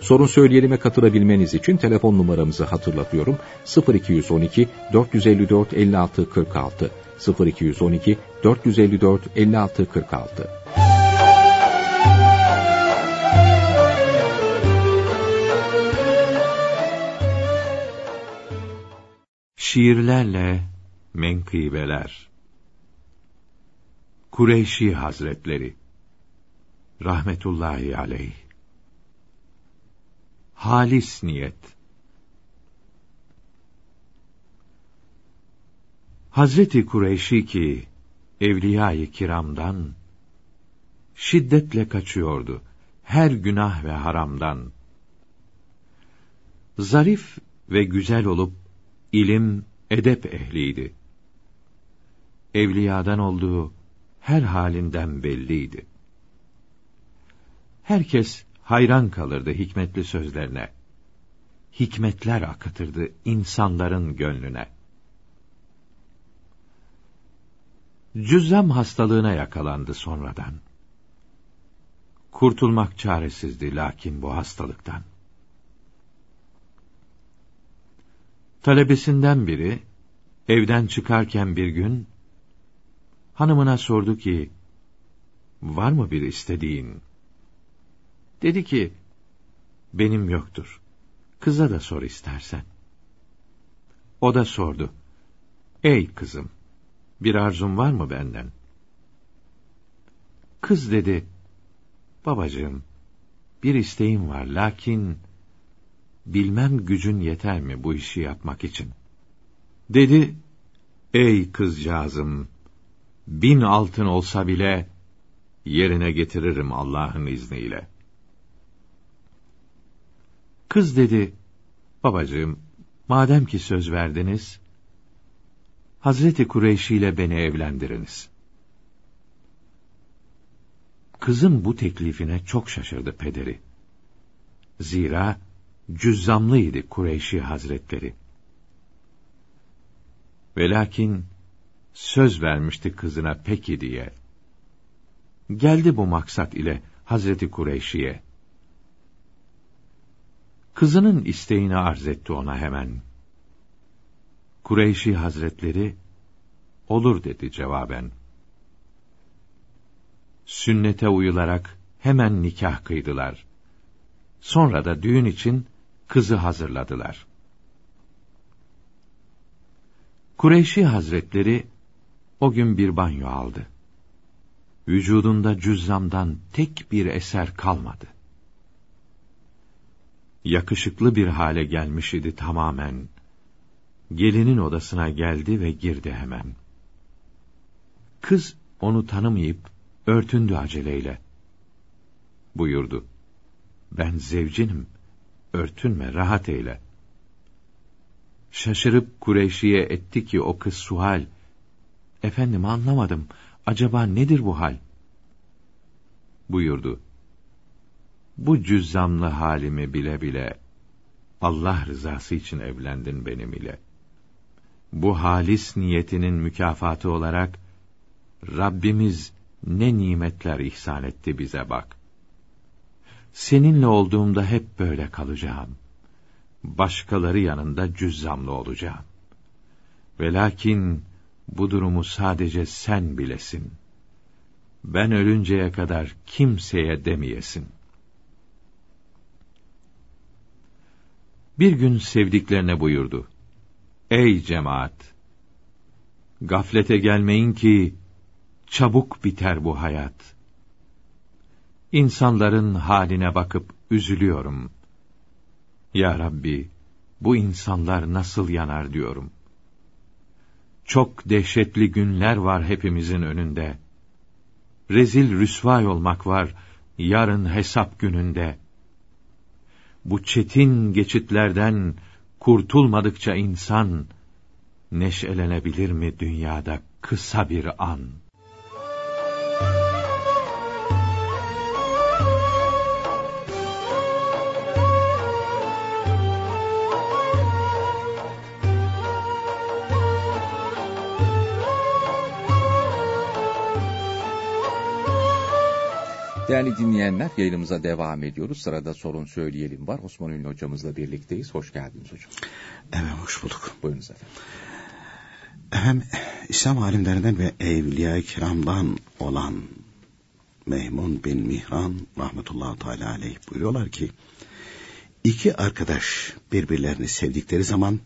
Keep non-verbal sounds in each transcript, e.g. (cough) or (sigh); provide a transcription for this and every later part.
Sorun söyleyelime katılabilmeniz için telefon numaramızı hatırlatıyorum. 0212 454 56 46 0212 454 56 46 Şiirlerle menkıbeler. Kureyşi Hazretleri. Rahmetullahi Aleyh Halis niyet Hazreti Kureyşi ki evliyâ-i kiramdan şiddetle kaçıyordu her günah ve haramdan. Zarif ve güzel olup ilim, edep ehliydi. Evliyadan olduğu her halinden belliydi. Herkes hayran kalırdı hikmetli sözlerine. Hikmetler akıtırdı insanların gönlüne. Cüzzam hastalığına yakalandı sonradan. Kurtulmak çaresizdi lakin bu hastalıktan. Talebesinden biri evden çıkarken bir gün hanımına sordu ki: "Var mı bir istediğin?" Dedi ki: "Benim yoktur. Kıza da sor istersen." O da sordu: "Ey kızım, bir arzun var mı benden?" Kız dedi: "Babacığım, bir isteğim var lakin bilmem gücün yeter mi bu işi yapmak için? Dedi, ey kızcağızım, bin altın olsa bile, yerine getiririm Allah'ın izniyle. Kız dedi, babacığım, madem ki söz verdiniz, Hazreti Kureyşi ile beni evlendiriniz. Kızın bu teklifine çok şaşırdı pederi. Zira, cüzzamlıydı Kureyşi Hazretleri. Ve lakin söz vermişti kızına peki diye. Geldi bu maksat ile Hazreti Kureyşi'ye. Kızının isteğini arz etti ona hemen. Kureyşi Hazretleri, olur dedi cevaben. Sünnete uyularak hemen nikah kıydılar. Sonra da düğün için kızı hazırladılar. Kureyşi Hazretleri o gün bir banyo aldı. Vücudunda cüzzamdan tek bir eser kalmadı. Yakışıklı bir hale gelmiş idi tamamen. Gelinin odasına geldi ve girdi hemen. Kız onu tanımayıp örtündü aceleyle. Buyurdu. Ben zevcinim.'' örtünme, rahat eyle. Şaşırıp Kureyşi'ye etti ki o kız suhal, efendim anlamadım, acaba nedir bu hal? Buyurdu. Bu cüzzamlı halimi bile bile, Allah rızası için evlendin benim ile. Bu halis niyetinin mükafatı olarak, Rabbimiz ne nimetler ihsan etti bize bak. Seninle olduğumda hep böyle kalacağım. Başkaları yanında cüzzamlı olacağım. Ve lakin bu durumu sadece sen bilesin. Ben ölünceye kadar kimseye demeyesin. Bir gün sevdiklerine buyurdu. Ey cemaat! Gaflete gelmeyin ki, çabuk biter bu hayat. İnsanların haline bakıp üzülüyorum. Ya Rabbi, bu insanlar nasıl yanar diyorum. Çok dehşetli günler var hepimizin önünde. Rezil rüsvay olmak var yarın hesap gününde. Bu çetin geçitlerden kurtulmadıkça insan neşelenebilir mi dünyada kısa bir an? Değerli dinleyenler yayınımıza devam ediyoruz. Sırada sorun söyleyelim var. Osman Ünlü hocamızla birlikteyiz. Hoş geldiniz hocam. Evet hoş bulduk. Buyurunuz efendim. Efendim İslam alimlerinden ve evliya kiramdan olan Mehmun bin Mihran rahmetullahi teala aleyh buyuruyorlar ki iki arkadaş birbirlerini sevdikleri zaman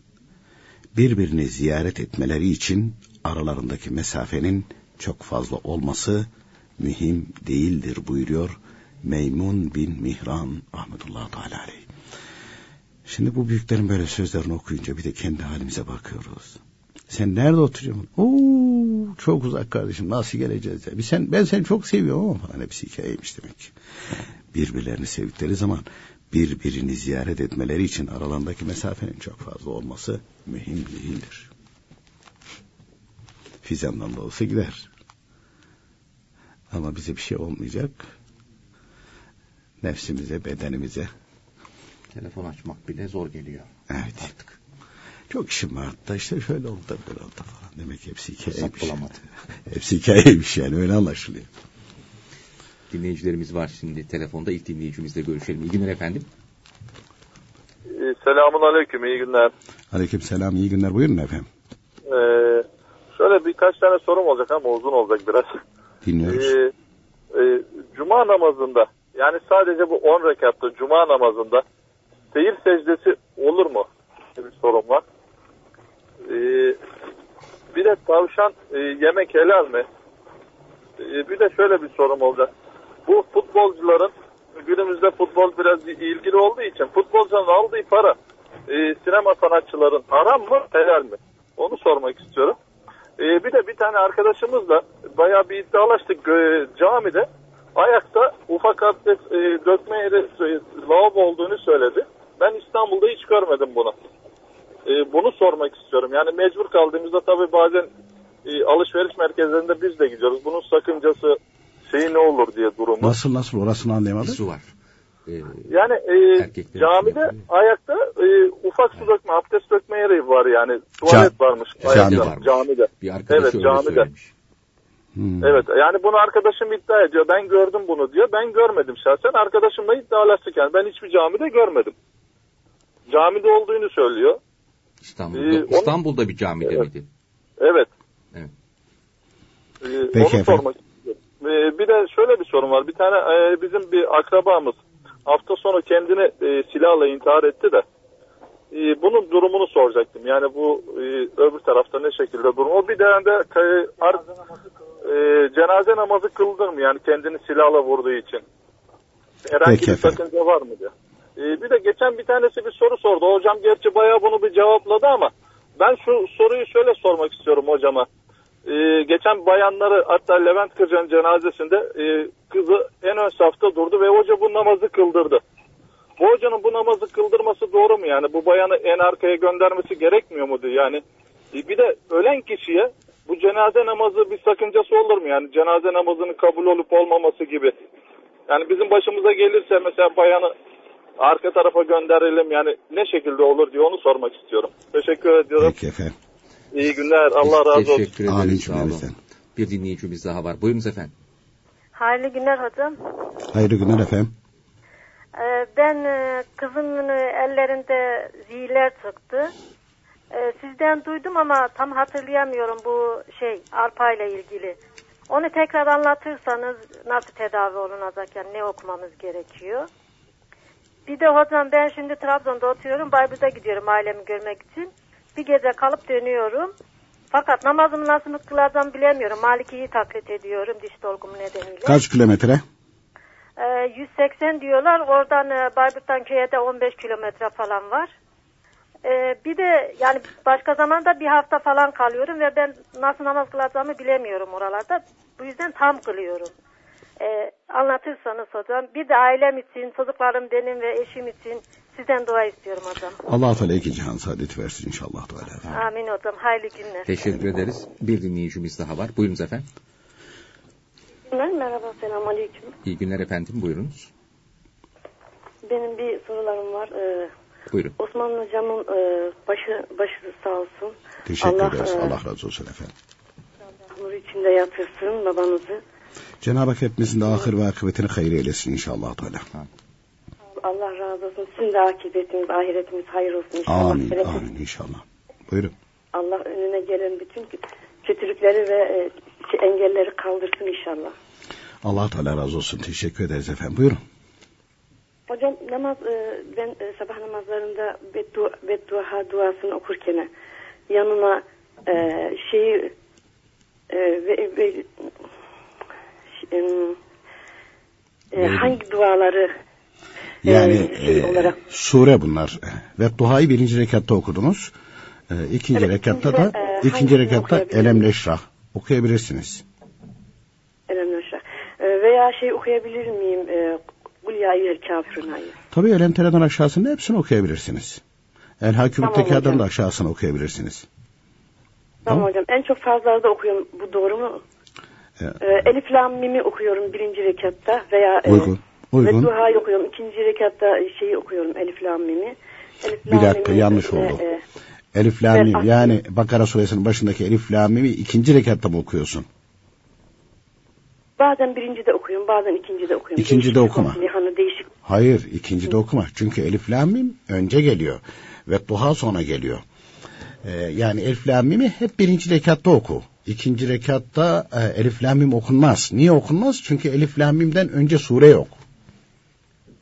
birbirini ziyaret etmeleri için aralarındaki mesafenin çok fazla olması mühim değildir buyuruyor Meymun bin Mihran rahmetullahi teala aleyh. Şimdi bu büyüklerin böyle sözlerini okuyunca bir de kendi halimize bakıyoruz. Sen nerede oturuyorsun? Oo, çok uzak kardeşim nasıl geleceğiz? Bir sen, ben seni çok seviyorum ama falan hepsi hikayeymiş demek. Birbirlerini sevdikleri zaman birbirini ziyaret etmeleri için aralarındaki mesafenin çok fazla olması mühim değildir. Fizandan da olsa gider. Ama bize bir şey olmayacak. Nefsimize, bedenimize. Telefon açmak bile zor geliyor. Evet. Artık. Çok işim var da işte şöyle oldu da böyle oldu falan. Demek hepsi hikayeymiş. (laughs) hepsi hikayeymiş yani öyle anlaşılıyor. Dinleyicilerimiz var şimdi telefonda. İlk dinleyicimizle görüşelim. İyi günler efendim. Ee, Selamun aleyküm, iyi günler. Aleyküm selam, iyi günler. Buyurun efendim. Ee, şöyle birkaç tane sorum olacak ama uzun olacak biraz. Dinliyoruz. Ee, e, Cuma namazında, yani sadece bu 10 rekatta Cuma namazında seyir secdesi olur mu? Bir sorum var. Ee, bir de tavşan e, yemek helal mi? Ee, bir de şöyle bir sorum olacak. Bu futbolcuların günümüzde futbol biraz ilgili olduğu için futbolcuların aldığı para e, sinema sanatçıların haram mı helal mi? Onu sormak istiyorum. E, bir de bir tane arkadaşımızla bayağı bir iddialaştık e, camide. Ayakta ufak abdest e, dökme yeri e, lavabo olduğunu söyledi. Ben İstanbul'da hiç görmedim bunu. E, bunu sormak istiyorum. Yani mecbur kaldığımızda tabii bazen e, alışveriş merkezlerinde biz de gidiyoruz. Bunun sakıncası şeyi ne olur diye durumu. Nasıl nasıl orasını Bir anlayamadım. su var. Ee, Yani e, camide yapıyor. ayakta e, ufak su dökme, abdest dökme yeri var yani. Tuvalet Ca- varmış camide ayakta, varmış. camide. bir arkadaş Evet, öyle camide. söylemiş. Hmm. Evet yani bunu arkadaşım iddia ediyor. Ben gördüm bunu diyor. Ben görmedim şahsen. Arkadaşımla iddialaştık yani. Ben hiçbir camide görmedim. Camide olduğunu söylüyor. İstanbul'da, Ee, onu- İstanbul'da bir camide Evet. miydi? Evet. Evet. Ee, Peki onu efendim. sormak istiyorum. Ee, bir de şöyle bir sorun var. Bir tane e, bizim bir akrabamız hafta sonu kendini e, silahla intihar etti de e, bunun durumunu soracaktım. Yani bu e, öbür tarafta ne şekilde durum? O bir de e, ar- e, cenaze namazı kıldın mı? Yani kendini silahla vurduğu için. Herhangi Peki bir sakınca var mı diye. E, bir de geçen bir tanesi bir soru sordu. Hocam gerçi bayağı bunu bir cevapladı ama ben şu soruyu şöyle sormak istiyorum hocama. Ee, geçen bayanları hatta Levent Kırca'nın cenazesinde e, kızı en ön safta durdu ve hoca bu namazı kıldırdı. Bu hocanın bu namazı kıldırması doğru mu yani? Bu bayanı en arkaya göndermesi gerekmiyor mu diyor yani. E, bir de ölen kişiye bu cenaze namazı bir sakıncası olur mu yani? Cenaze namazının kabul olup olmaması gibi. Yani bizim başımıza gelirse mesela bayanı arka tarafa gönderelim yani ne şekilde olur diye onu sormak istiyorum. Teşekkür ediyorum. Peki efendim. İyi günler. Allah razı olsun. Teşekkür Amin ederiz. Sağ olun. Bir dinleyicimiz daha var. Buyurunuz efendim. Hayırlı günler hocam. Hayırlı günler efendim. Ee, ben e, kızımın ellerinde zihiler çıktı. Ee, sizden duydum ama tam hatırlayamıyorum bu şey arpa ile ilgili. Onu tekrar anlatırsanız nasıl tedavi olunacak yani ne okumamız gerekiyor. Bir de hocam ben şimdi Trabzon'da oturuyorum. Bayburt'a gidiyorum ailemi görmek için. Bir gece kalıp dönüyorum. Fakat namazımı nasıl kılacağım bilemiyorum. Maliki'yi taklit ediyorum diş dolgumu nedeniyle. Kaç kilometre? Ee, 180 diyorlar. Oradan e, Bayburt'tan köye de 15 kilometre falan var. Ee, bir de yani başka zamanda bir hafta falan kalıyorum ve ben nasıl namaz kılacağımı bilemiyorum oralarda. Bu yüzden tam kılıyorum. Ee, anlatırsanız hocam. Bir de ailem için, çocuklarım benim ve eşim için Sizden dua istiyorum hocam. Allah Teala iki cihan saadet versin inşallah Teala. Amin hocam. Hayırlı günler. Teşekkür ederiz. Bir dinleyicimiz daha var. Buyurunuz efendim. Merhaba, selamun aleyküm. İyi günler efendim. Buyurunuz. Benim bir sorularım var. Ee, Buyurun. Osman hocamın e, başı başı sağ olsun. Teşekkür Allah, ederiz. e, Allah razı olsun efendim. Nur içinde yatırsın babanızı. Cenab-ı Hak hepimizin de ahir ve akıbetini hayır eylesin inşallah Teala. Allah razı olsun. Sizin de akıbetiniz, ahiretiniz hayır olsun inşallah. Amin, amin inşallah. Buyurun. Allah önüne gelen bütün kötülükleri ve e, şey, engelleri kaldırsın inşallah. Allah Teala razı olsun. Teşekkür ederiz efendim. Buyurun. Hocam namaz e, ben e, sabah namazlarında beddua, beddua duasını okurken yanına şeyi ve, ve e, hangi duaları e, Yani şey e, olarak sure bunlar. Ve duayı birinci rekatta okudunuz. E, ikinci Evet, rekatta da e, ikinci rekatta okuyabilirim? Elem Leşrah okuyabilirsiniz. Elhamdülillah. E, veya şey okuyabilir miyim? E, Kul ya eyyühel kafirun ayı. Tabii Elem Tere'den aşağısını hepsini okuyabilirsiniz. El Haküm Tamam hocam. da aşağısını okuyabilirsiniz. Tamam, Tamam. hocam. En çok fazlalarda okuyorum. Bu doğru mu? E, E, Elif Lam Mim'i okuyorum birinci rekatta veya e, Uygun. Ve duhayı okuyorum. İkinci rekatta şeyi okuyorum Elif Lam Mim'i. Elif, Bir dakika, yanlış e, oldu. e, Elif Lam Ben Mim aslında- yani Bakara suresinin başındaki Elif Lam Mim'i ikinci rekatta mı okuyorsun? bazen birinci de okuyorum, bazen ikinci de okuyorum. İkinci de Değişik okuma. bir Hani değişik. Hayır, ikinci de okuma. Çünkü Elif Lam Mim önce geliyor ve duha sonra geliyor. Ee, yani Elif Lam Mim'i hep birinci rekatta oku. İkinci rekatta e, Elif Lam Mim okunmaz. Niye okunmaz? Çünkü Elif Lam Mim'den önce sure yok.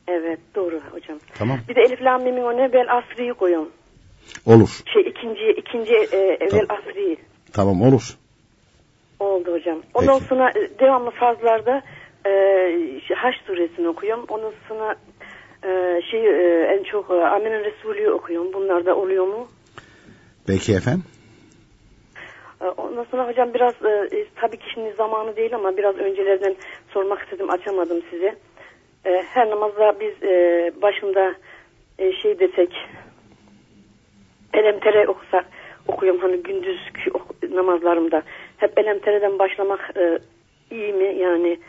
Evet, doğru hocam. Tamam. Bir de Elif Lam Mim'in o ne? Bel Asri'yi koyuyorum. Olur. Şey ikinci, ikinci e, Bel Tamam. Asri'yi. Tamam olur. Oldu hocam. Ondan Peki. sonra e, devamlı fazlarda e, Haç suresini okuyorum. Ondan sonra e, şey e, en çok e, Amin'in Resulü'yü okuyorum. Bunlar da oluyor mu? Peki efendim. E, Ondan sonra hocam biraz e, e, tabii ki şimdi zamanı değil ama biraz öncelerden sormak istedim açamadım size. E, her namazda biz e, başında e, şey desek elemtere okusak okuyorum hani gündüzki ok- namazlarımda hep elemtereden başlamak e, iyi mi yani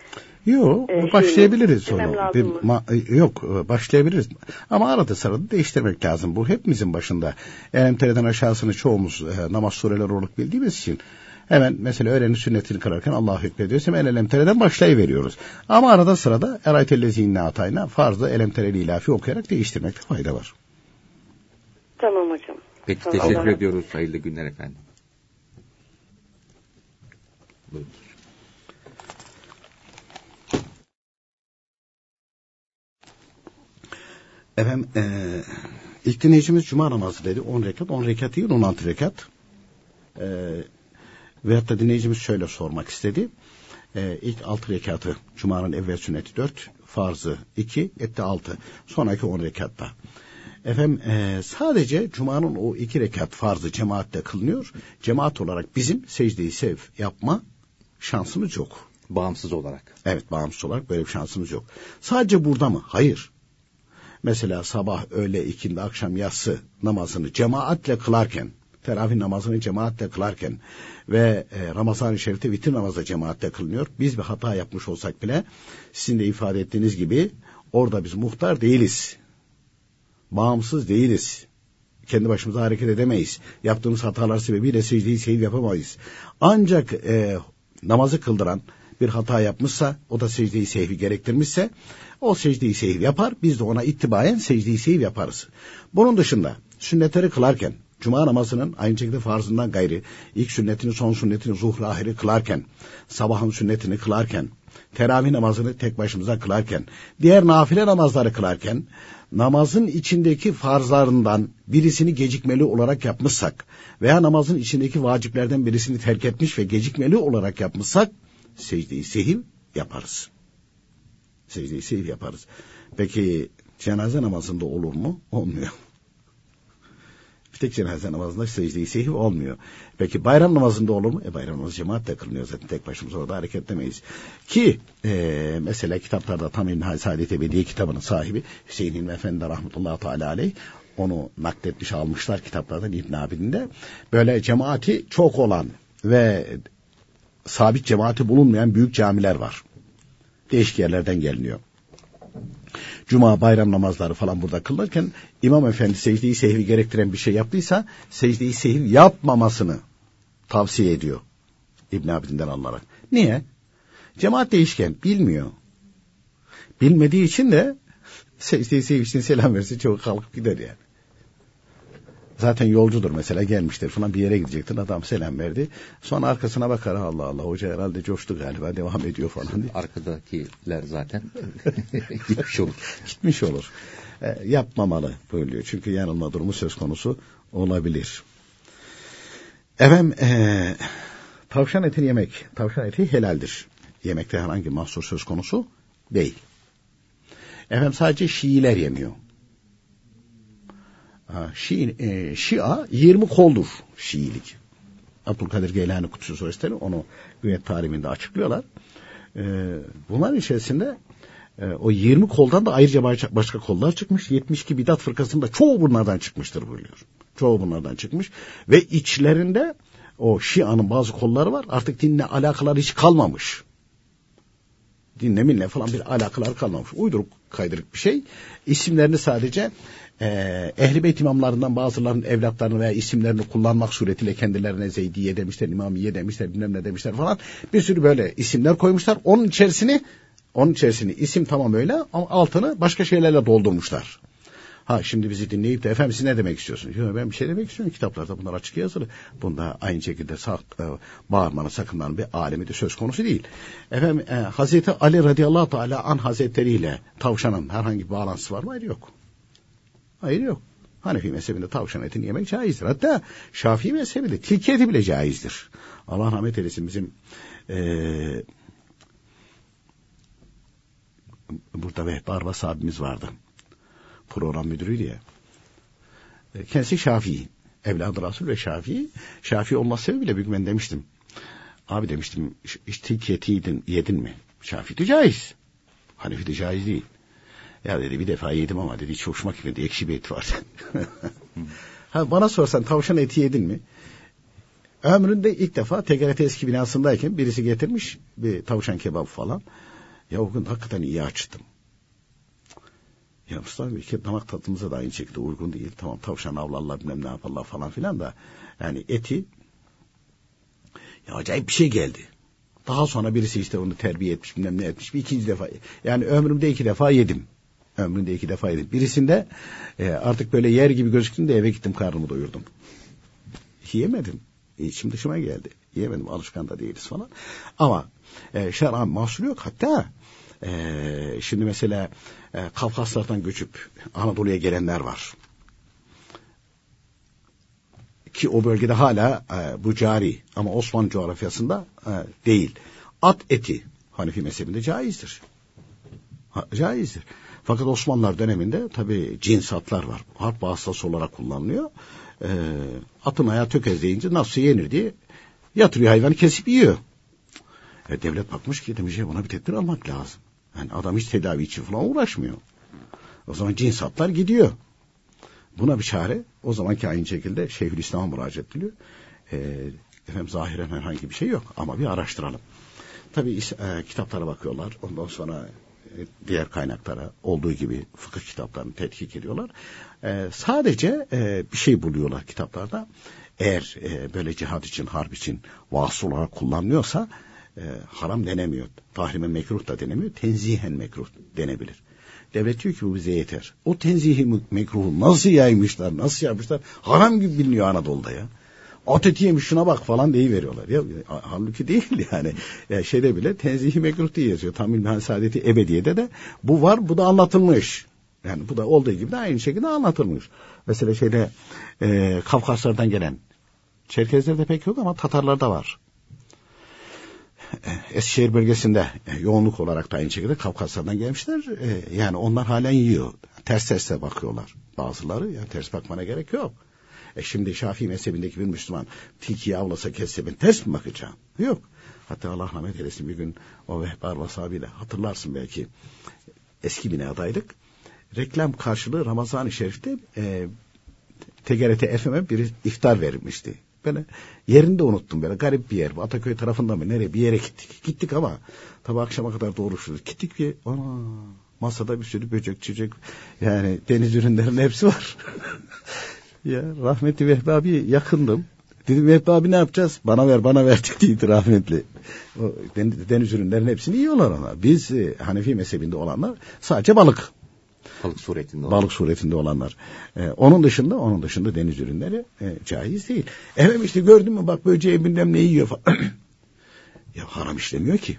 Yok Ee, şey başlayabiliriz? Demem onu. Bir ma- e, yok e, başlayabiliriz. Ama arada sırada değiştirmek lazım. Bu hepimizin başında. Elemtere'den aşağısını çoğumuz e, namaz sureleri olarak bildiğimiz için hemen mesela öğrenin sünnetini kırarken Allahu Ekber diyoruz. Hemen elemtereden başlayıveriyoruz. Ama arada sırada eraytellezi atayna farzı elemtereli ilafi okuyarak değiştirmekte fayda var. tamam hocam. Peki Tamam. teşekkür Allah- ediyoruz. Hayırlı günler efendim. Buyurun. Efendim e, ilk dinleyicimiz cuma namazı dedi. 10 rekat, 10 rekat değil 16 rekat. E, veyahut da dinleyicimiz şöyle sormak istedi. E, ilk 6 rekatı cumanın evvel sünneti 4, farzı 2, etti 6. Sonraki 10 rekatta. Efendim e, sadece cumanın o iki rekat farzı cemaatte kılınıyor. Cemaat olarak bizim secdeyi sev yapma şansımız yok. Bağımsız olarak. Evet bağımsız olarak böyle bir şansımız yok. Sadece burada mı? Hayır. Mesela sabah, öğle, ikindi, akşam, yatsı namazını cemaatle kılarken, teravih namazını cemaatle kılarken ve e, Ramazan-ı Şerif'te vitir namazı cemaatle kılınıyor. Biz bir hata yapmış olsak bile sizin de ifade ettiğiniz gibi orada biz muhtar değiliz. Bağımsız değiliz. Kendi başımıza hareket edemeyiz. Yaptığımız hatalar sebebiyle secdeyi sehiv yapamayız. Ancak e, namazı kıldıran bir hata yapmışsa, o da secdeyi sehvi gerektirmişse, o secdeyi sehiv yapar, biz de ona ittibayen secdeyi sehiv yaparız. Bunun dışında sünnetleri kılarken, Cuma namazının aynı şekilde farzından gayri, ilk sünnetini, son sünnetini, zuhur ahiri kılarken, sabahın sünnetini kılarken, teravih namazını tek başımıza kılarken, diğer nafile namazları kılarken, namazın içindeki farzlarından birisini gecikmeli olarak yapmışsak veya namazın içindeki vaciplerden birisini terk etmiş ve gecikmeli olarak yapmışsak secdeyi sehiv yaparız. Secdeyi sehiv yaparız. Peki cenaze namazında olur mu? Olmuyor. Bir tek cenaze namazında secde-i sehvi olmuyor. Peki bayram namazında olur mu? E bayram namazı cemaatle kılınıyor zaten tek başımıza orada hareketlemeyiz. Ki e, mesela kitaplarda tam İlmihal Saadet Ebediye kitabının sahibi Hüseyin İlmi Efendi rahmetullahi teala aleyh onu nakletmiş almışlar kitaplardan İbn Abidin'de. Böyle cemaati çok olan ve sabit cemaati bulunmayan büyük camiler var. Değişik yerlerden geliniyor. Cuma bayram namazları falan burada kılınırken İmam Efendi secdeyi sehvi gerektiren bir şey yaptıysa secdeyi sehvi yapmamasını tavsiye ediyor. İbn Abidin'den alınarak. Niye? Cemaat değişken bilmiyor. Bilmediği için de secdeyi sehvi için selam versin çok kalkıp gider yani. Zaten yolcudur mesela gelmiştir falan bir yere gidecektir adam selam verdi. Sonra arkasına bakar Allah Allah hoca herhalde coştu galiba devam ediyor falan diye. Arkadakiler zaten (laughs) gitmiş olur. Gitmiş olur. E, yapmamalı buyuruyor. Çünkü yanılma durumu söz konusu olabilir. Efendim e, tavşan etini yemek. Tavşan eti helaldir. Yemekte herhangi mahsur söz konusu değil. Efendim sadece Şiiler yemiyor. Şii, e, Şia 20 koldur Şiilik. Abdülkadir Geylani Kutsu Suresi'leri onu Günet tarihinde açıklıyorlar. E, bunların içerisinde e, o 20 koldan da ayrıca başka kollar çıkmış. 72 bidat fırkasında çoğu bunlardan çıkmıştır buyuruyor. Çoğu bunlardan çıkmış. Ve içlerinde o Şia'nın bazı kolları var. Artık dinle alakaları hiç kalmamış. Dinle minle falan bir alakalar kalmamış. Uyduruk kaydırık bir şey. İsimlerini sadece e, Ehl-i Beyt imamlarından bazılarının evlatlarını veya isimlerini kullanmak suretiyle kendilerine Zeydiye demişler, İmamiye demişler, bilmem ne demişler falan. Bir sürü böyle isimler koymuşlar. Onun içerisini onun içerisini isim tamam öyle ama altını başka şeylerle doldurmuşlar. Ha şimdi bizi dinleyip de efendim siz ne demek istiyorsunuz? Yok ben bir şey demek istiyorum. Kitaplarda bunlar açık yazılı. Bunda aynı şekilde sak, e, bağırmanın sakınmanın bir alemi de söz konusu değil. Efendim e, Hazreti Ali radıyallahu teala an hazretleriyle tavşanın herhangi bir bağlantısı var mı? Hayır yok. Hayır yok. Hanefi mezhebinde tavşan etini yemek caizdir. Hatta Şafii mezhebinde tilki eti bile caizdir. Allah rahmet eylesin bizim e, burada Vehbi Arbas abimiz vardı. Program müdürüydü ya. E, kendisi Şafii. Evladı Rasul ve Şafii. Şafii olması sebebiyle bir ben demiştim. Abi demiştim hiç tilki eti yedin, yedin mi? Şafii de caiz. Hanefi de caiz değil. Ya dedi bir defa yedim ama dedi hiç hoşuma gitmedi. Ekşi bir et var. (laughs) ha, bana sorsan tavşan eti yedin mi? Ömründe ilk defa TGRT eski binasındayken birisi getirmiş bir tavşan kebabı falan. Ya o gün hakikaten iyi açtım. Ya Mustafa Bey damak tadımıza da aynı şekilde uygun değil. Tamam tavşan avlarlar bilmem ne yaparlar falan filan da. Yani eti ya acayip bir şey geldi. Daha sonra birisi işte onu terbiye etmiş bilmem ne etmiş bir ikinci defa. Yani ömrümde iki defa yedim. Ömrümde iki defa yedim. Birisinde e, artık böyle yer gibi gözüktüğünde eve gittim karnımı doyurdum. Yiyemedim. İçim dışıma geldi. Yiyemedim alışkan da değiliz falan. Ama e, şer'an mahsul yok. Hatta e, şimdi mesela e, Kafkaslardan göçüp Anadolu'ya gelenler var. Ki o bölgede hala e, bu cari ama Osmanlı coğrafyasında e, değil. At eti Hanefi mezhebinde caizdir. Ha, caizdir. Fakat Osmanlılar döneminde tabi cins atlar var. Harp vasıtası olarak kullanılıyor. E, atın ayağı tökezleyince nasıl yenir diye yatırıyor hayvanı kesip yiyor. E, devlet bakmış ki demiş buna bir tedbir almak lazım. Yani adam hiç tedavi için falan uğraşmıyor. O zaman cins atlar gidiyor. Buna bir çare o zamanki aynı şekilde Şeyhülislam'a müracaat ediliyor. E, efendim zahiren herhangi bir şey yok ama bir araştıralım. Tabi e, kitaplara bakıyorlar. Ondan sonra diğer kaynaklara olduğu gibi fıkıh kitaplarını tetkik ediyorlar. E, sadece e, bir şey buluyorlar kitaplarda. Eğer e, böyle cihad için, harp için vasıl olarak kullanılıyorsa e, haram denemiyor. Tahrime mekruh da denemiyor. Tenzihen mekruh denebilir. Devlet diyor ki bu bize yeter. O tenzihi mekruhu nasıl yaymışlar, nasıl yapmışlar? Haram gibi biliniyor Anadolu'da ya. At eti yemiş şuna bak falan veriyorlar. Ya, halbuki değil yani. Ya şeyde bile tenzihi mekruh diye yazıyor. Tam İlmihan Saadeti Ebediye'de de bu var bu da anlatılmış. Yani bu da olduğu gibi de aynı şekilde anlatılmış. Mesela şeyde e, Kafkaslardan gelen Çerkezlerde pek yok ama Tatarlarda var. Eskişehir bölgesinde e, yoğunluk olarak da aynı şekilde Kafkaslardan gelmişler. E, yani onlar halen yiyor. Ters terse bakıyorlar bazıları. Yani ters bakmana gerek yok. E şimdi Şafii mezhebindeki bir Müslüman tilkiyi avlasa kesse ben ters mi bakacağım? Yok. Hatta Allah rahmet eylesin bir gün o Vehbar Vasabi'yle hatırlarsın belki eski binadaydık. Reklam karşılığı Ramazan-ı Şerif'te e, TGRT FM'e bir iftar verilmişti. Ben yerinde unuttum böyle garip bir yer. Ataköy tarafında mı nereye bir yere gittik. Gittik ama tabi akşama kadar doğruşuruz. Gittik ki ana masada bir sürü böcek çiçek yani deniz ürünlerinin hepsi var. (laughs) ya rahmetli Vehbi abi yakındım. Dedim Vehbi abi ne yapacağız? Bana ver bana ver (laughs) dedi rahmetli. O deniz ürünlerinin hepsini yiyorlar ona. Biz e, Hanefi mezhebinde olanlar sadece balık. Balık suretinde Balık suretinde olanlar. Ee, onun dışında onun dışında deniz ürünleri e, caiz değil. Efendim işte gördün mü bak böceği bilmem ne yiyor falan. (clears throat) ya haram işlemiyor ki.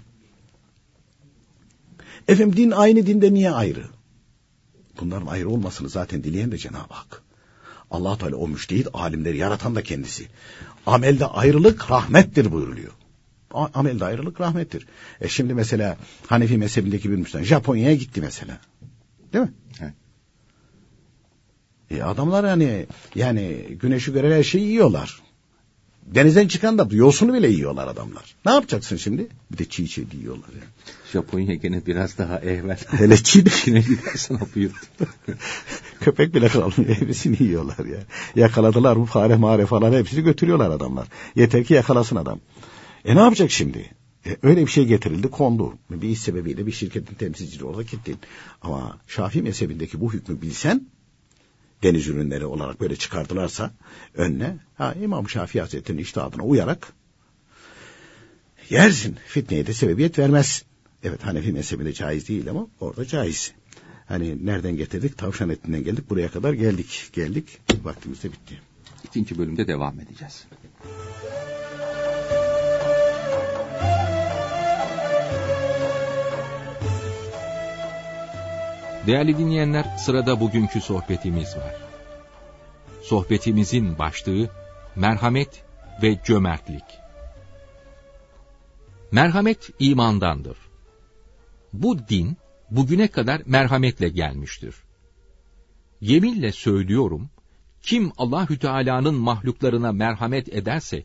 Efendim din aynı dinde niye ayrı? Bunların ayrı olmasını zaten dileyen de Cenab-ı Hak. Allah Teala o müştehit alimleri yaratan da kendisi. Amelde ayrılık rahmettir buyuruluyor. Amelde ayrılık rahmettir. E şimdi mesela Hanefi mezhebindeki bir Müslüman Japonya'ya gitti mesela. Değil mi? Evet. E adamlar hani yani güneşi gören her şeyi yiyorlar. Denizden çıkan da yosunu bile yiyorlar adamlar. Ne yapacaksın şimdi? Bir de çiğ çiğ yiyorlar yani. Japonya gene biraz daha evvel. (laughs) Hele çiğ de yine gidersen. (laughs) Köpek bile kalmıyor. Hepsini yiyorlar ya. Yakaladılar bu fare mare falan hepsini götürüyorlar adamlar. Yeter ki yakalasın adam. E ne yapacak şimdi? E, öyle bir şey getirildi kondu. Bir iş sebebiyle bir şirketin temsilcisi orada gittin. Ama Şafii mezhebindeki bu hükmü bilsen deniz ürünleri olarak böyle çıkardılarsa önüne ha, İmam Şafii Hazretleri'nin iştahına uyarak yersin. Fitneye de sebebiyet vermez. Evet Hanefi mezhebinde caiz değil ama orada caiz. Hani nereden getirdik? Tavşan etinden geldik. Buraya kadar geldik. Geldik. Vaktimiz de bitti. İkinci bölümde devam edeceğiz. Değerli dinleyenler, sırada bugünkü sohbetimiz var. Sohbetimizin başlığı merhamet ve cömertlik. Merhamet imandandır. Bu din bugüne kadar merhametle gelmiştir. Yeminle söylüyorum, kim Allahü Teala'nın mahluklarına merhamet ederse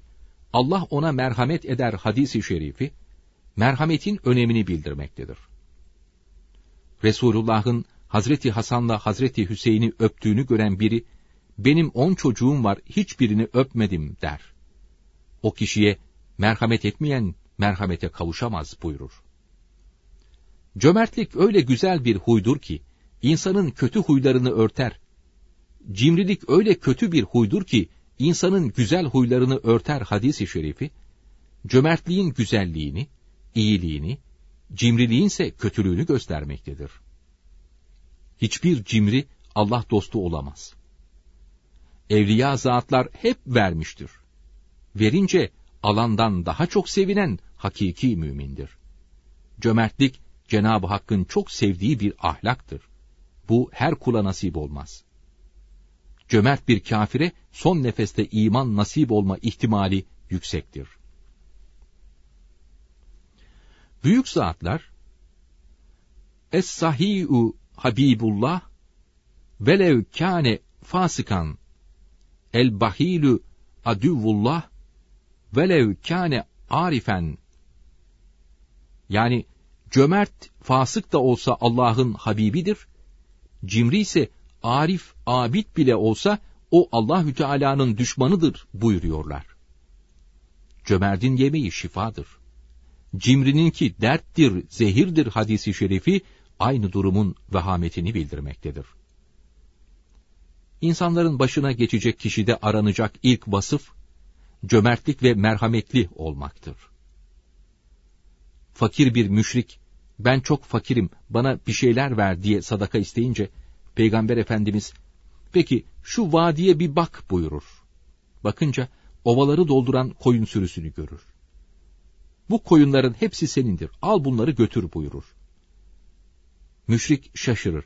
Allah ona merhamet eder hadisi şerifi merhametin önemini bildirmektedir. Resulullah'ın Hazreti Hasan'la Hazreti Hüseyin'i öptüğünü gören biri, benim on çocuğum var, hiçbirini öpmedim der. O kişiye merhamet etmeyen merhamete kavuşamaz buyurur. Cömertlik öyle güzel bir huydur ki, insanın kötü huylarını örter. Cimrilik öyle kötü bir huydur ki, insanın güzel huylarını örter hadisi şerifi, cömertliğin güzelliğini, iyiliğini, cimriliğin ise kötülüğünü göstermektedir hiçbir cimri Allah dostu olamaz. Evliya zatlar hep vermiştir. Verince alandan daha çok sevinen hakiki mümindir. Cömertlik Cenab-ı Hakk'ın çok sevdiği bir ahlaktır. Bu her kula nasip olmaz. Cömert bir kafire son nefeste iman nasip olma ihtimali yüksektir. Büyük zatlar Es-sahi'u Habibullah velev kâne fasıkan el bahilu adüvullah velev kâne arifen yani cömert fasık da olsa Allah'ın Habibidir. Cimri ise arif abid bile olsa o Allahü Teala'nın düşmanıdır buyuruyorlar. Cömertin yemeği şifadır. Cimrininki derttir, zehirdir hadisi şerifi aynı durumun vehametini bildirmektedir. İnsanların başına geçecek kişide aranacak ilk vasıf, cömertlik ve merhametli olmaktır. Fakir bir müşrik, ben çok fakirim, bana bir şeyler ver diye sadaka isteyince, Peygamber Efendimiz, peki şu vadiye bir bak buyurur. Bakınca, ovaları dolduran koyun sürüsünü görür. Bu koyunların hepsi senindir, al bunları götür buyurur. Müşrik şaşırır.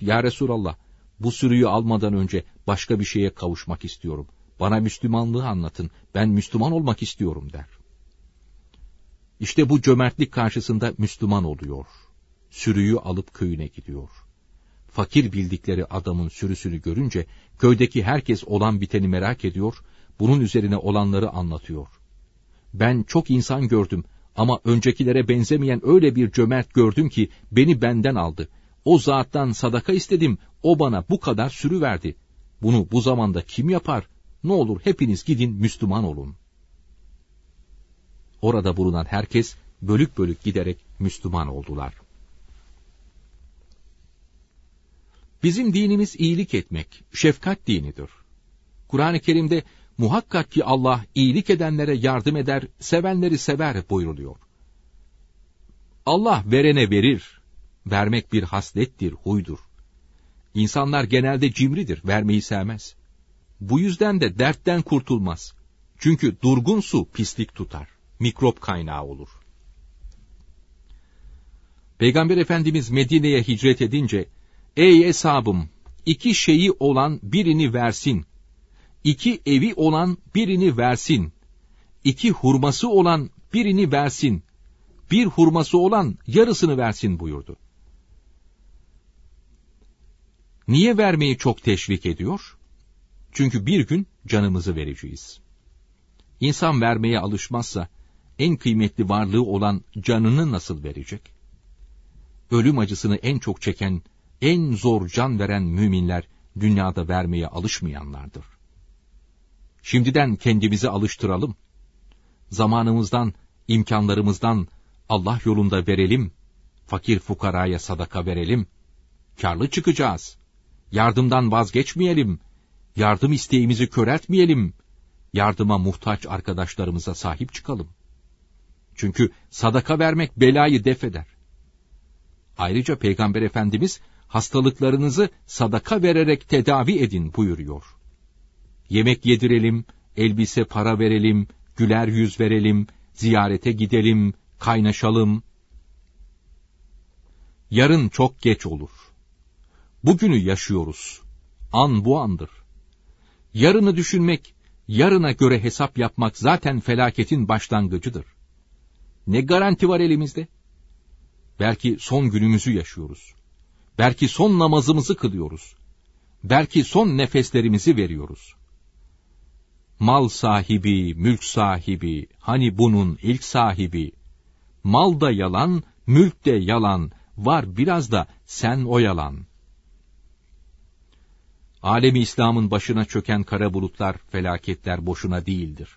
Ya Resulallah, bu sürüyü almadan önce başka bir şeye kavuşmak istiyorum. Bana Müslümanlığı anlatın, ben Müslüman olmak istiyorum der. İşte bu cömertlik karşısında Müslüman oluyor. Sürüyü alıp köyüne gidiyor. fakir bildikleri adamın sürüsünü görünce köydeki herkes olan biteni merak ediyor, bunun üzerine olanları anlatıyor. Ben çok insan gördüm ama öncekilere benzemeyen öyle bir cömert gördüm ki beni benden aldı. O zattan sadaka istedim, o bana bu kadar sürü verdi. Bunu bu zamanda kim yapar? Ne olur hepiniz gidin Müslüman olun. Orada bulunan herkes bölük bölük giderek Müslüman oldular. Bizim dinimiz iyilik etmek, şefkat dinidir. Kur'an-ı Kerim'de muhakkak ki Allah iyilik edenlere yardım eder, sevenleri sever buyruluyor. Allah verene verir. Vermek bir haslettir, huydur. İnsanlar genelde cimridir, vermeyi sevmez. Bu yüzden de dertten kurtulmaz. Çünkü durgun su pislik tutar, mikrop kaynağı olur. Peygamber Efendimiz Medine'ye hicret edince, Ey hesabım, iki şeyi olan birini versin. İki evi olan birini versin. İki hurması olan birini versin. Bir hurması olan yarısını versin buyurdu. Niye vermeyi çok teşvik ediyor? Çünkü bir gün canımızı vereceğiz. İnsan vermeye alışmazsa, en kıymetli varlığı olan canını nasıl verecek? Ölüm acısını en çok çeken en zor can veren müminler dünyada vermeye alışmayanlardır. Şimdiden kendimizi alıştıralım. Zamanımızdan, imkanlarımızdan Allah yolunda verelim. Fakir fukaraya sadaka verelim. Karlı çıkacağız. Yardımdan vazgeçmeyelim. Yardım isteğimizi köreltmeyelim. Yardıma muhtaç arkadaşlarımıza sahip çıkalım. Çünkü sadaka vermek belayı def eder. Ayrıca Peygamber Efendimiz hastalıklarınızı sadaka vererek tedavi edin buyuruyor. Yemek yedirelim, elbise para verelim, güler yüz verelim, ziyarete gidelim, kaynaşalım. Yarın çok geç olur. Bugünü yaşıyoruz. An bu andır. Yarını düşünmek, yarına göre hesap yapmak zaten felaketin başlangıcıdır. Ne garanti var elimizde? Belki son günümüzü yaşıyoruz. Belki son namazımızı kılıyoruz. Belki son nefeslerimizi veriyoruz. Mal sahibi, mülk sahibi, hani bunun ilk sahibi. Mal da yalan, mülk de yalan, var biraz da sen o yalan. Alemi İslam'ın başına çöken kara bulutlar, felaketler boşuna değildir.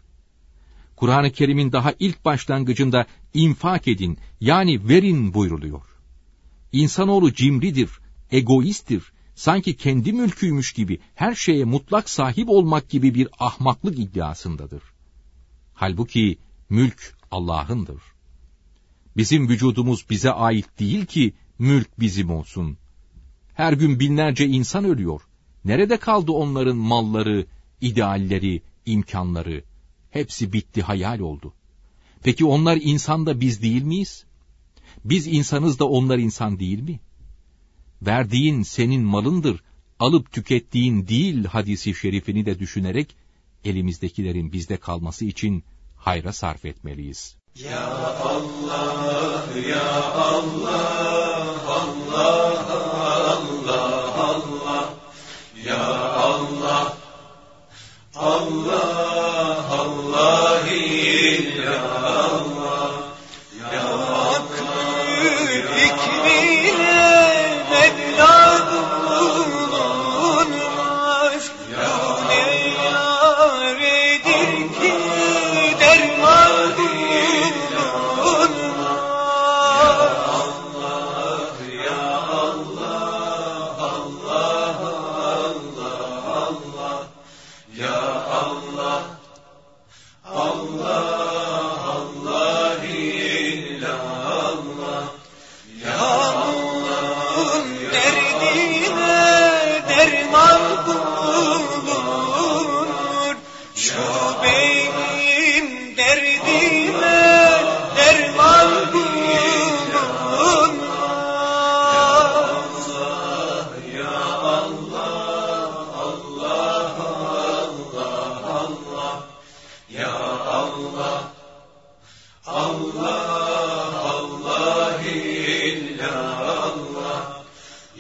Kur'an-ı Kerim'in daha ilk başlangıcında infak edin, yani verin buyruluyor. İnsanoğlu cimridir, egoisttir, sanki kendi mülküymüş gibi her şeye mutlak sahip olmak gibi bir ahmaklık iddiasındadır. Halbuki mülk Allah'ındır. Bizim vücudumuz bize ait değil ki mülk bizim olsun. Her gün binlerce insan ölüyor. Nerede kaldı onların malları, idealleri, imkanları? Hepsi bitti, hayal oldu. Peki onlar insan da biz değil miyiz? Biz insanız da onlar insan değil mi? Verdiğin senin malındır, alıp tükettiğin değil hadisi şerifini de düşünerek elimizdekilerin bizde kalması için hayra sarf etmeliyiz. Ya Allah, ya Allah, Allah, Allah, Allah, ya Allah, Allah, Allah,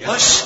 Aşk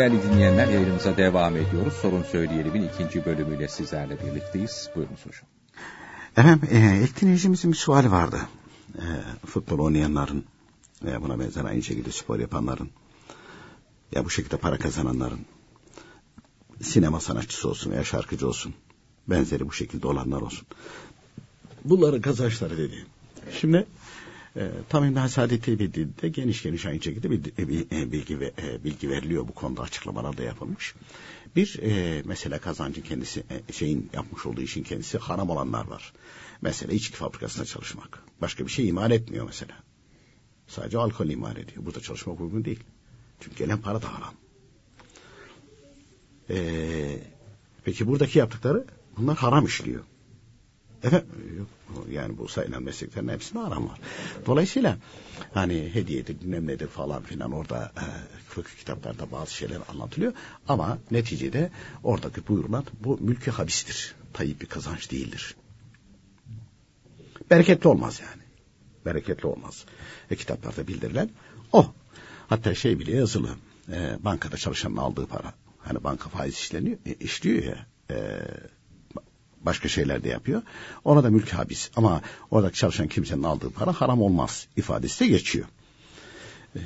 Değerli dinleyenler yayınımıza devam ediyoruz. Sorun Söyleyelim'in ikinci bölümüyle sizlerle birlikteyiz. Buyurunuz hocam. Efendim e, ilk dinleyicimizin bir suali vardı. E, futbol oynayanların veya buna benzer aynı şekilde spor yapanların ya bu şekilde para kazananların sinema sanatçısı olsun veya şarkıcı olsun benzeri bu şekilde olanlar olsun. Bunların kazançları dedi. Şimdi e, tam İmdan Saadet'i bildiğinde geniş geniş aynı şekilde bilgi, ve, e, bilgi veriliyor bu konuda açıklamalar da yapılmış. Bir e, mesela kazancın kendisi e, şeyin yapmış olduğu işin kendisi haram olanlar var. Mesela içki fabrikasında çalışmak. Başka bir şey imal etmiyor mesela. Sadece alkol imal ediyor. Burada çalışmak uygun değil. Çünkü gelen para da haram. Ee, peki buradaki yaptıkları bunlar haram işliyor. Efendim, yani bu sayılan mesleklerin hepsinde haram var. Dolayısıyla hani hediyedir bilmem nedir falan filan orada e, fıkıh kitaplarda bazı şeyler anlatılıyor. Ama neticede oradaki buyurulan bu mülkü habistir. Tayyip bir kazanç değildir. Bereketli olmaz yani. Bereketli olmaz. E, kitaplarda bildirilen o. Hatta şey bile yazılı. E, bankada çalışanın aldığı para. Hani banka faiz işleniyor, e, işliyor ya. E, başka şeyler de yapıyor. Ona da mülk habis. Ama oradaki çalışan kimsenin aldığı para haram olmaz ifadesi de geçiyor. E,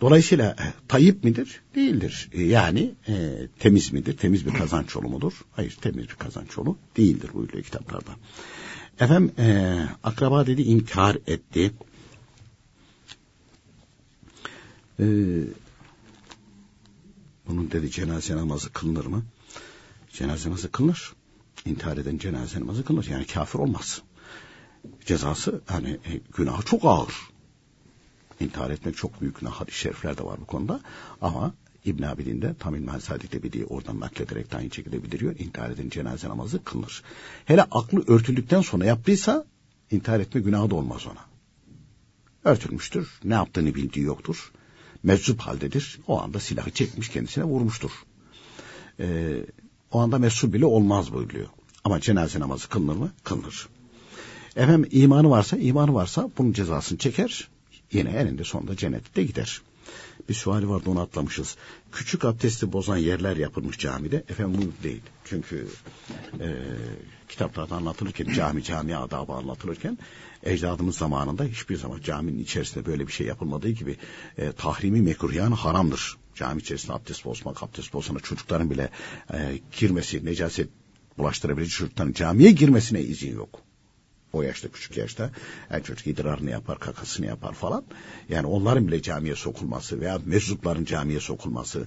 dolayısıyla e, tayyip midir? Değildir. E, yani e, temiz midir? Temiz bir kazanç yolu mudur? Hayır temiz bir kazanç yolu değildir buyuruyor kitaplarda. Efendim e, akraba dedi inkar etti. E, bunun dedi cenaze namazı kılınır mı? Cenaze namazı kılınır intihar eden cenaze namazı kılınır. Yani kafir olmaz. Cezası hani e, günahı çok ağır. İntihar etmek çok büyük günah. Hadis-i şerifler de var bu konuda. Ama İbn Abidin de tam İlmihal Sadik'te bildiği oradan naklederek de aynı şekilde bildiriyor. İntihar eden cenaze namazı kılınır. Hele aklı örtüldükten sonra yaptıysa intihar etme günahı da olmaz ona. Örtülmüştür. Ne yaptığını bildiği yoktur. Meczup haldedir. O anda silahı çekmiş kendisine vurmuştur. Ee, o anda mesul bile olmaz buyuruyor. Ama cenaze namazı kılınır mı? Kılınır. Efendim imanı varsa, imanı varsa bunun cezasını çeker. Yine eninde sonunda cennette gider. Bir suali vardı onu atlamışız. Küçük abdesti bozan yerler yapılmış camide. Efendim bu değil. Çünkü e, kitaplarda anlatılırken, cami cami adabı anlatılırken ecdadımız zamanında hiçbir zaman caminin içerisinde böyle bir şey yapılmadığı gibi e, tahrimi mekruh haramdır. Cami içerisinde abdest bozmak, abdest bozana çocukların bile e, girmesi, necaset bulaştırabilecek çocukların camiye girmesine izin yok. O yaşta küçük yaşta yani çocuk idrarını yapar, kakasını yapar falan. Yani onların bile camiye sokulması veya meczupların camiye sokulması,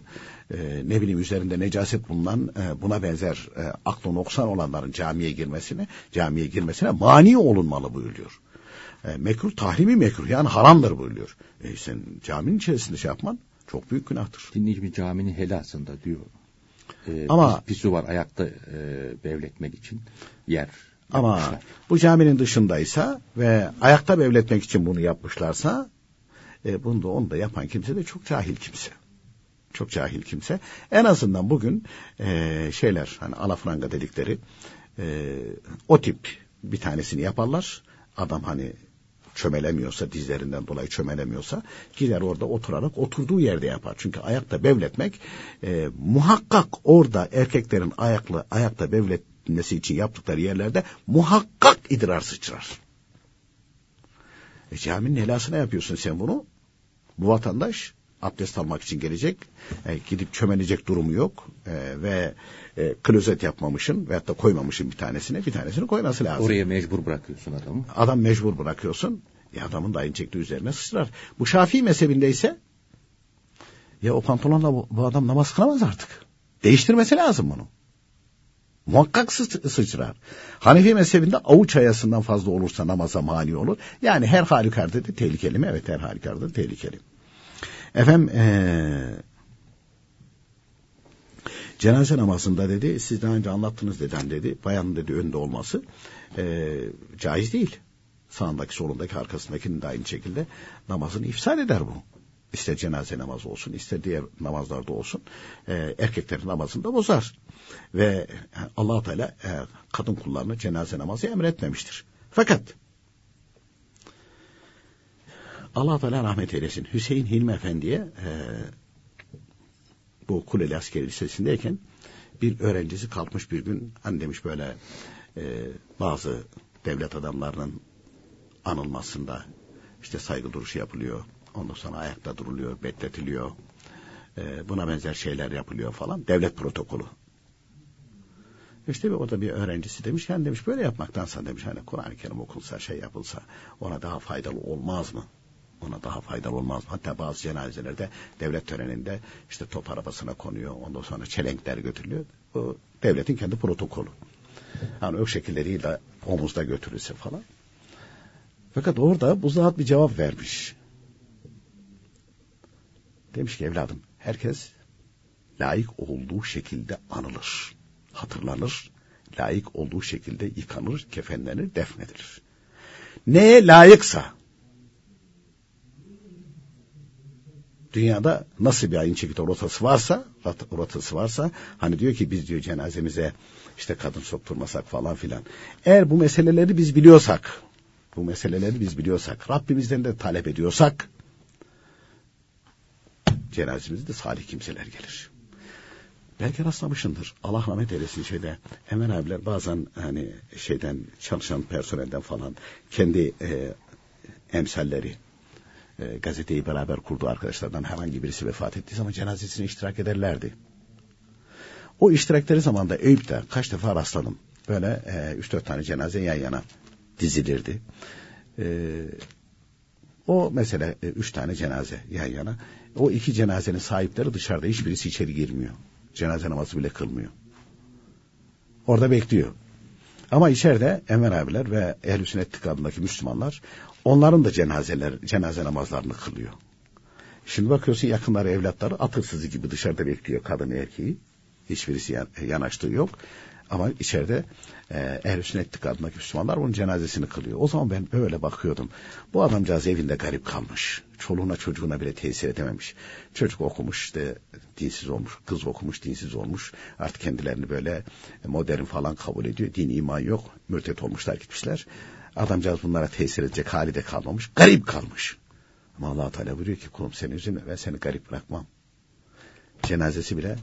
e, ne bileyim üzerinde necaset bulunan e, buna benzer e, aklı noksan olanların camiye girmesine, camiye girmesine mani olunmalı buyuruyor. E, mekruh tahrimi mekruh yani haramdır buyuruyor. E, sen caminin içerisinde şey yapman çok büyük günahtır. Dinleyicimiz caminin helasında diyor. Ee, Ama- pis, pisu var ayakta e, bevletmek için yer. Ama yapmışlar. bu caminin dışındaysa ve ayakta bevletmek için bunu yapmışlarsa e, bunu da onu da yapan kimse de çok cahil kimse. Çok cahil kimse. En azından bugün e, şeyler hani alafranga dedikleri e, o tip bir tanesini yaparlar. Adam hani çömelemiyorsa dizlerinden dolayı çömelemiyorsa gider orada oturarak oturduğu yerde yapar. Çünkü ayakta bevletmek e, muhakkak orada erkeklerin ayaklı ayakta bevletmesi için yaptıkları yerlerde muhakkak idrar sıçrar. E, caminin helasına yapıyorsun sen bunu. Bu vatandaş abdest almak için gelecek. E, gidip çömelecek durumu yok. E, ve e, klozet yapmamışın veyahut da koymamışın bir tanesine bir tanesini koyması lazım. Oraya mecbur bırakıyorsun adamı. Adam mecbur bırakıyorsun. Ya adamın da aynı şekilde üzerine sıçrar. Bu Şafii mezhebinde ise ya o pantolonla bu, bu adam namaz kılamaz artık. Değiştirmesi lazım bunu. Muhakkak sı- sıçrar. Hanefi mezhebinde avuç ayasından fazla olursa namaza mani olur. Yani her halükarda da tehlikeli mi? Evet her halükarda da tehlikeli. Efendim ee, cenaze namazında dedi siz daha önce anlattınız deden dedi bayanın dedi önde olması ee, caiz değil. Sağındaki solundaki arkasındakinin de aynı şekilde namazını ifsad eder bu. İster cenaze namazı olsun ister diğer namazlarda olsun ee, erkeklerin namazını da bozar. Ve allah Teala e, kadın kullarına cenaze namazı emretmemiştir. Fakat allah Teala rahmet eylesin Hüseyin Hilmi Efendi'ye e, bu Kuleli Askeri Lisesi'ndeyken bir öğrencisi kalkmış bir gün hani demiş böyle e, bazı devlet adamlarının anılmasında işte saygı duruşu yapılıyor. Ondan sonra ayakta duruluyor, bekletiliyor. E, buna benzer şeyler yapılıyor falan. Devlet protokolü. İşte bir, o da bir öğrencisi demiş yani demiş böyle yapmaktansa demiş hani Kur'an-ı Kerim okunsa şey yapılsa ona daha faydalı olmaz mı? Ona daha faydalı olmaz? Hatta bazı cenazelerde devlet töreninde işte top arabasına konuyor. Ondan sonra çelenkler götürülüyor. Bu devletin kendi protokolü. Yani değil de omuzda götürülse falan. Fakat orada bu zat bir cevap vermiş. Demiş ki evladım herkes layık olduğu şekilde anılır, hatırlanır, layık olduğu şekilde yıkanır, kefenlenir, defnedilir. Neye layıksa dünyada nasıl bir aynı şekilde rotası varsa rot- rotası varsa hani diyor ki biz diyor cenazemize işte kadın sokturmasak falan filan. Eğer bu meseleleri biz biliyorsak bu meseleleri biz biliyorsak Rabbimizden de talep ediyorsak cenazemizde salih kimseler gelir. Belki rastlamışındır. Allah rahmet eylesin şeyde. Hemen abiler bazen hani şeyden çalışan personelden falan kendi e, emsalleri e, gazeteyi beraber kurduğu arkadaşlardan herhangi birisi vefat ettiği zaman cenazesine iştirak ederlerdi. O iştirakleri zamanında Eyüp'te kaç defa rastladım. Böyle e, üç dört tane cenaze yan yana dizilirdi. E, o mesela e, üç tane cenaze yan yana. O iki cenazenin sahipleri dışarıda hiçbirisi içeri girmiyor. Cenaze namazı bile kılmıyor. Orada bekliyor. Ama içeride Enver abiler ve Ehl-i Sünnet Müslümanlar onların da cenazeler, cenaze namazlarını kılıyor. Şimdi bakıyorsun yakınları evlatları atırsızı gibi dışarıda bekliyor kadın erkeği. Hiçbirisi yan, yanaştığı yok. Ama içeride e, Ehl-i Sünnet adındaki Müslümanlar onun cenazesini kılıyor. O zaman ben böyle bakıyordum. Bu adamcağız evinde garip kalmış. Çoluğuna çocuğuna bile tesir edememiş. Çocuk okumuş işte dinsiz olmuş. Kız okumuş dinsiz olmuş. Artık kendilerini böyle modern falan kabul ediyor. Din iman yok. Mürtet olmuşlar gitmişler. Adamcağız bunlara tesir edecek hali de kalmamış. Garip kalmış. Ama allah Teala buyuruyor ki kulum seni üzülme ben seni garip bırakmam. Cenazesi bile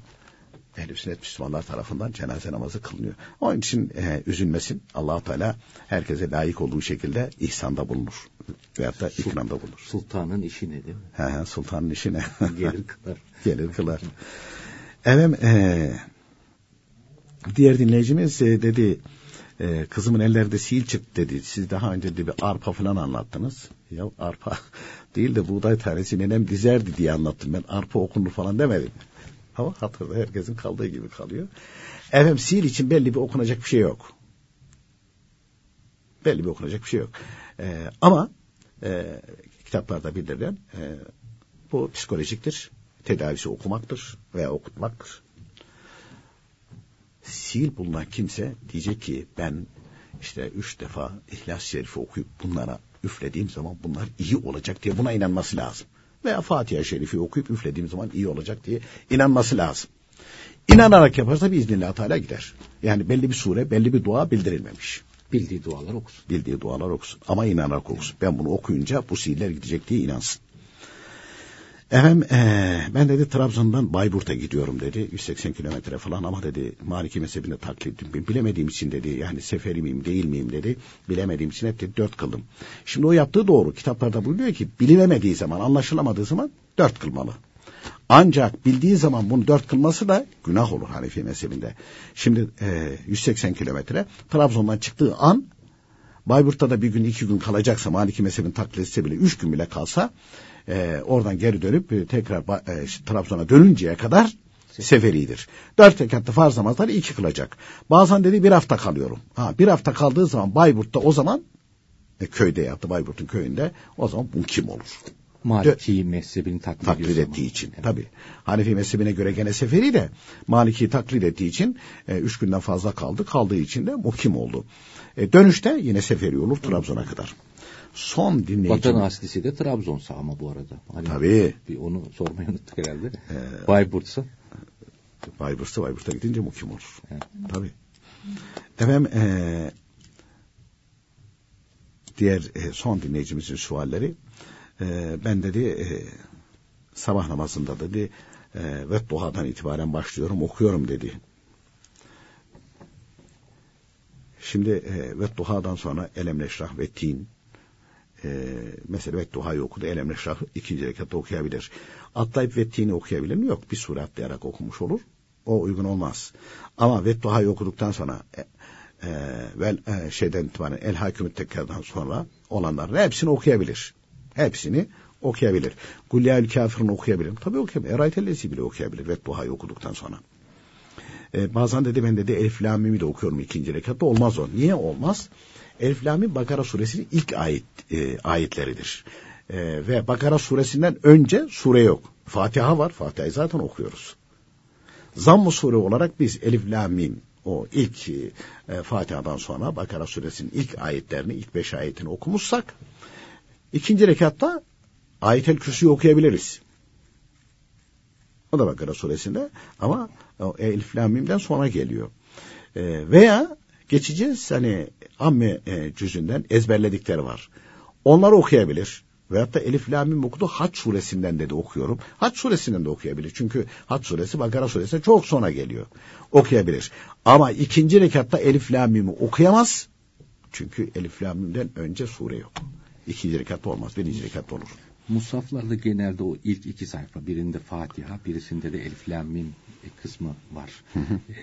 ehl sünnet Müslümanlar tarafından cenaze namazı kılınıyor. Onun için e, üzülmesin. allah Teala herkese layık olduğu şekilde ihsanda bulunur. Veyahut da ikramda bulunur. Sultanın işi ne değil mi? He, he, sultanın işi ne? (laughs) Gelir kılar. (laughs) Gelir kılar. Evet, e, diğer dinleyicimiz e, dedi, e, kızımın ellerinde sil çıktı dedi. Siz daha önce de bir arpa falan anlattınız. Ya arpa (laughs) değil de buğday tanesi nenem dizerdi diye anlattım ben. Arpa okunur falan demedim. Ama hatırda herkesin kaldığı gibi kalıyor. Efendim sil için belli bir okunacak bir şey yok. Belli bir okunacak bir şey yok. E, ama e, kitaplarda bildirilen e, bu psikolojiktir. Tedavisi okumaktır veya okutmaktır. Sil bulunan kimse diyecek ki ben işte üç defa İhlas Şerif'i okuyup bunlara üflediğim zaman bunlar iyi olacak diye buna inanması lazım. Veya Fatiha Şerif'i okuyup üflediğim zaman iyi olacak diye inanması lazım. İnanarak yaparsa biiznillah Teala gider. Yani belli bir sure, belli bir dua bildirilmemiş. Bildiği dualar okusun. Bildiği dualar okusun. Ama inanarak okusun. Ben bunu okuyunca bu sihirler gidecek diye inansın. Efendim ee, ben dedi Trabzon'dan Bayburt'a gidiyorum dedi. 180 kilometre falan ama dedi Maliki mezhebini taklit. Bilemediğim için dedi yani seferi miyim değil miyim dedi. Bilemediğim için hep dedi dört kıldım. Şimdi o yaptığı doğru. Kitaplarda buyuruyor ki bilinemediği zaman anlaşılamadığı zaman dört kılmalı. Ancak bildiği zaman bunu dört kılması da günah olur Hanefi mezhebinde. Şimdi e, 180 kilometre Trabzon'dan çıktığı an Bayburt'ta da bir gün iki gün kalacaksa Maliki mezhebini taklit etse bile üç gün bile kalsa e, oradan geri dönüp e, tekrar e, Trabzon'a dönünceye kadar seferidir. Dört rekatta farz namazları iki kılacak. Bazen dedi bir hafta kalıyorum. Ha, bir hafta kaldığı zaman Bayburt'ta o zaman e, köyde yattı Bayburt'un köyünde o zaman bu kim olur? Maliki mezhebini taklit, taklit ettiği için. Evet. Tabi. Hanefi mezhebine göre gene seferi de Maliki taklit ettiği için e, üç günden fazla kaldı. Kaldığı için de mukim oldu. E, dönüşte yine seferi olur Trabzon'a kadar. Son dinleyici. Vatan aslisi de Trabzon'sa ama bu arada. Hani Tabii. Bir onu sormayı unuttuk herhalde. Ee, Bayburt'sa. Bayburt'sa Bayburt'a gidince mukim olur. Evet. Tabii. Efendim e, diğer e, son dinleyicimizin sualleri e, ben dedi e, sabah namazında dedi e, ve duhadan itibaren başlıyorum okuyorum dedi. Şimdi e, ve duhadan sonra elemleşrah ve tin e, mesela ve duhayı okudu elemleşrah ikinci rekatta okuyabilir. Atlayıp ve tini okuyabilir mi? Yok bir sure atlayarak okumuş olur. O uygun olmaz. Ama ve duhayı okuduktan sonra e, e, vel e, şeyden itibaren el hakimü tekrardan sonra olanların hepsini okuyabilir. Hepsini okuyabilir. Gulyal kafirin okuyabilir. Tabii okuyabilir. Eraytellezi bile okuyabilir. Ve duhayı okuduktan sonra. Ee, bazen dedi ben dedi Elif Lamim'i de okuyorum ikinci rekatta. Olmaz o. Niye olmaz? Elif Lamim Bakara suresinin ilk ayet, e, ayetleridir. E, ve Bakara suresinden önce sure yok. Fatiha var. Fatiha'yı zaten okuyoruz. Zamm-ı sure olarak biz Elif Lamim o ilk e, Fatiha'dan sonra Bakara suresinin ilk ayetlerini, ilk beş ayetini okumuşsak İkinci rekatta ayetel kürsüyü okuyabiliriz. O da Bakara suresinde ama Elif Lamim'den sonra geliyor. E, veya geçeceğiz hani amme e, cüzünden ezberledikleri var. Onları okuyabilir. Veyahut da Elif Lamim okudu Haç suresinden dedi okuyorum. Haç suresinden de okuyabilir. Çünkü Haç suresi Bakara suresi çok sonra geliyor. Okuyabilir. Ama ikinci rekatta Elif Lamim'i okuyamaz. Çünkü Elif Lamim'den önce sure yok ikinci rekatta olmaz. Birinci rekatta olur. Musaflarda genelde o ilk iki sayfa birinde Fatiha birisinde de Elif Lam Mim kısmı var.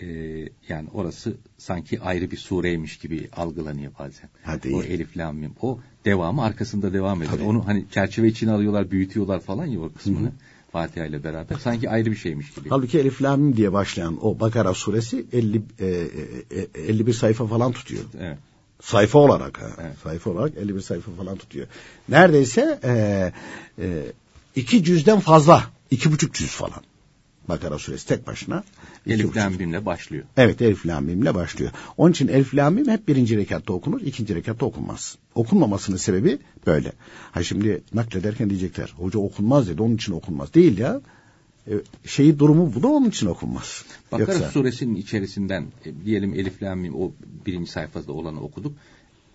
ee, yani orası sanki ayrı bir sureymiş gibi algılanıyor bazen. Ha, O Elif Lam Mim. O devamı arkasında devam ediyor. Tabii. Onu hani çerçeve içine alıyorlar, büyütüyorlar falan ya o kısmını. Fatiha ile beraber sanki ayrı bir şeymiş gibi. Halbuki Elif Lam diye başlayan o Bakara suresi 50 e, e, 51 sayfa falan tutuyor. Evet. Sayfa olarak ha. Evet. Sayfa olarak 51 sayfa falan tutuyor. Neredeyse e, e, iki cüzden fazla. iki buçuk cüz falan. Bakara suresi tek başına. Elif Lamim'le başlıyor. Evet Elif Lamim'le başlıyor. Onun için Elif Lamim hep birinci rekatta okunur, ikinci rekatta okunmaz. Okunmamasının sebebi böyle. Ha şimdi naklederken diyecekler, hoca okunmaz dedi, onun için okunmaz. Değil ya, e, şeyi durumu bu da onun için okunmaz. Bakara Yoksa... suresinin içerisinden e, diyelim Elif Lam o birinci sayfada olanı okuduk.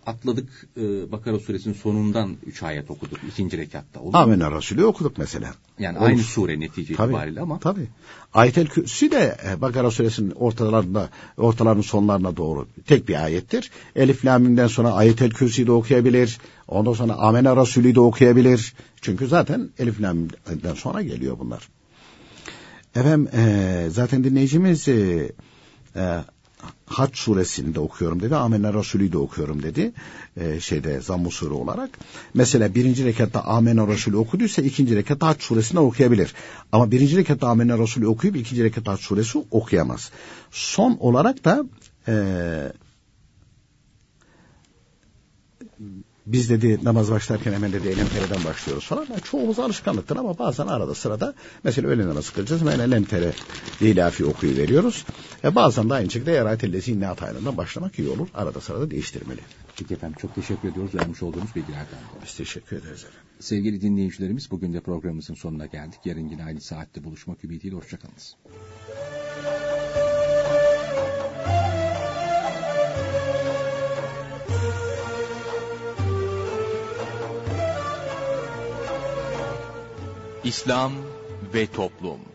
Atladık e, Bakara suresinin sonundan üç ayet okuduk ikinci rekatta. Olur Amenna Resulü okuduk mesela. Yani Olur. aynı sure netice tabii, itibariyle ama. Tabii. Ayetel Kürsi de e, Bakara suresinin ortalarında ortalarının sonlarına doğru tek bir ayettir. Elif Lamim'den sonra Ayetel Kürsi'yi de okuyabilir. Ondan sonra Amenna Resulü'yü de okuyabilir. Çünkü zaten Elif Lamim'den sonra geliyor bunlar. Efendim e, zaten dinleyicimiz e, e, Haç suresini okuyorum dedi. Amenna Resulü de okuyorum dedi. E, şeyde Zammu sure olarak. Mesela birinci rekatta Amenna Resulü okuduysa ikinci rekatta Haç suresini okuyabilir. Ama birinci rekatta Amenna Resulü okuyup ikinci rekatta Haç suresi okuyamaz. Son olarak da e, biz dedi namaz başlarken hemen dedi elemtereden başlıyoruz falan. Yani çoğumuz alışkanlıktır ama bazen arada sırada mesela öğle namazı kılacağız. Hemen elemtere ilafi okuyu veriyoruz. E bazen de aynı şekilde yaratellezi inneat ayrından başlamak iyi olur. Arada sırada değiştirmeli. Peki efendim çok teşekkür ediyoruz vermiş olduğunuz bilgilerden dolayı. Biz teşekkür ederiz efendim. Sevgili dinleyicilerimiz bugün de programımızın sonuna geldik. Yarın yine aynı saatte buluşmak ümidiyle hoşçakalınız. İslam ve Toplum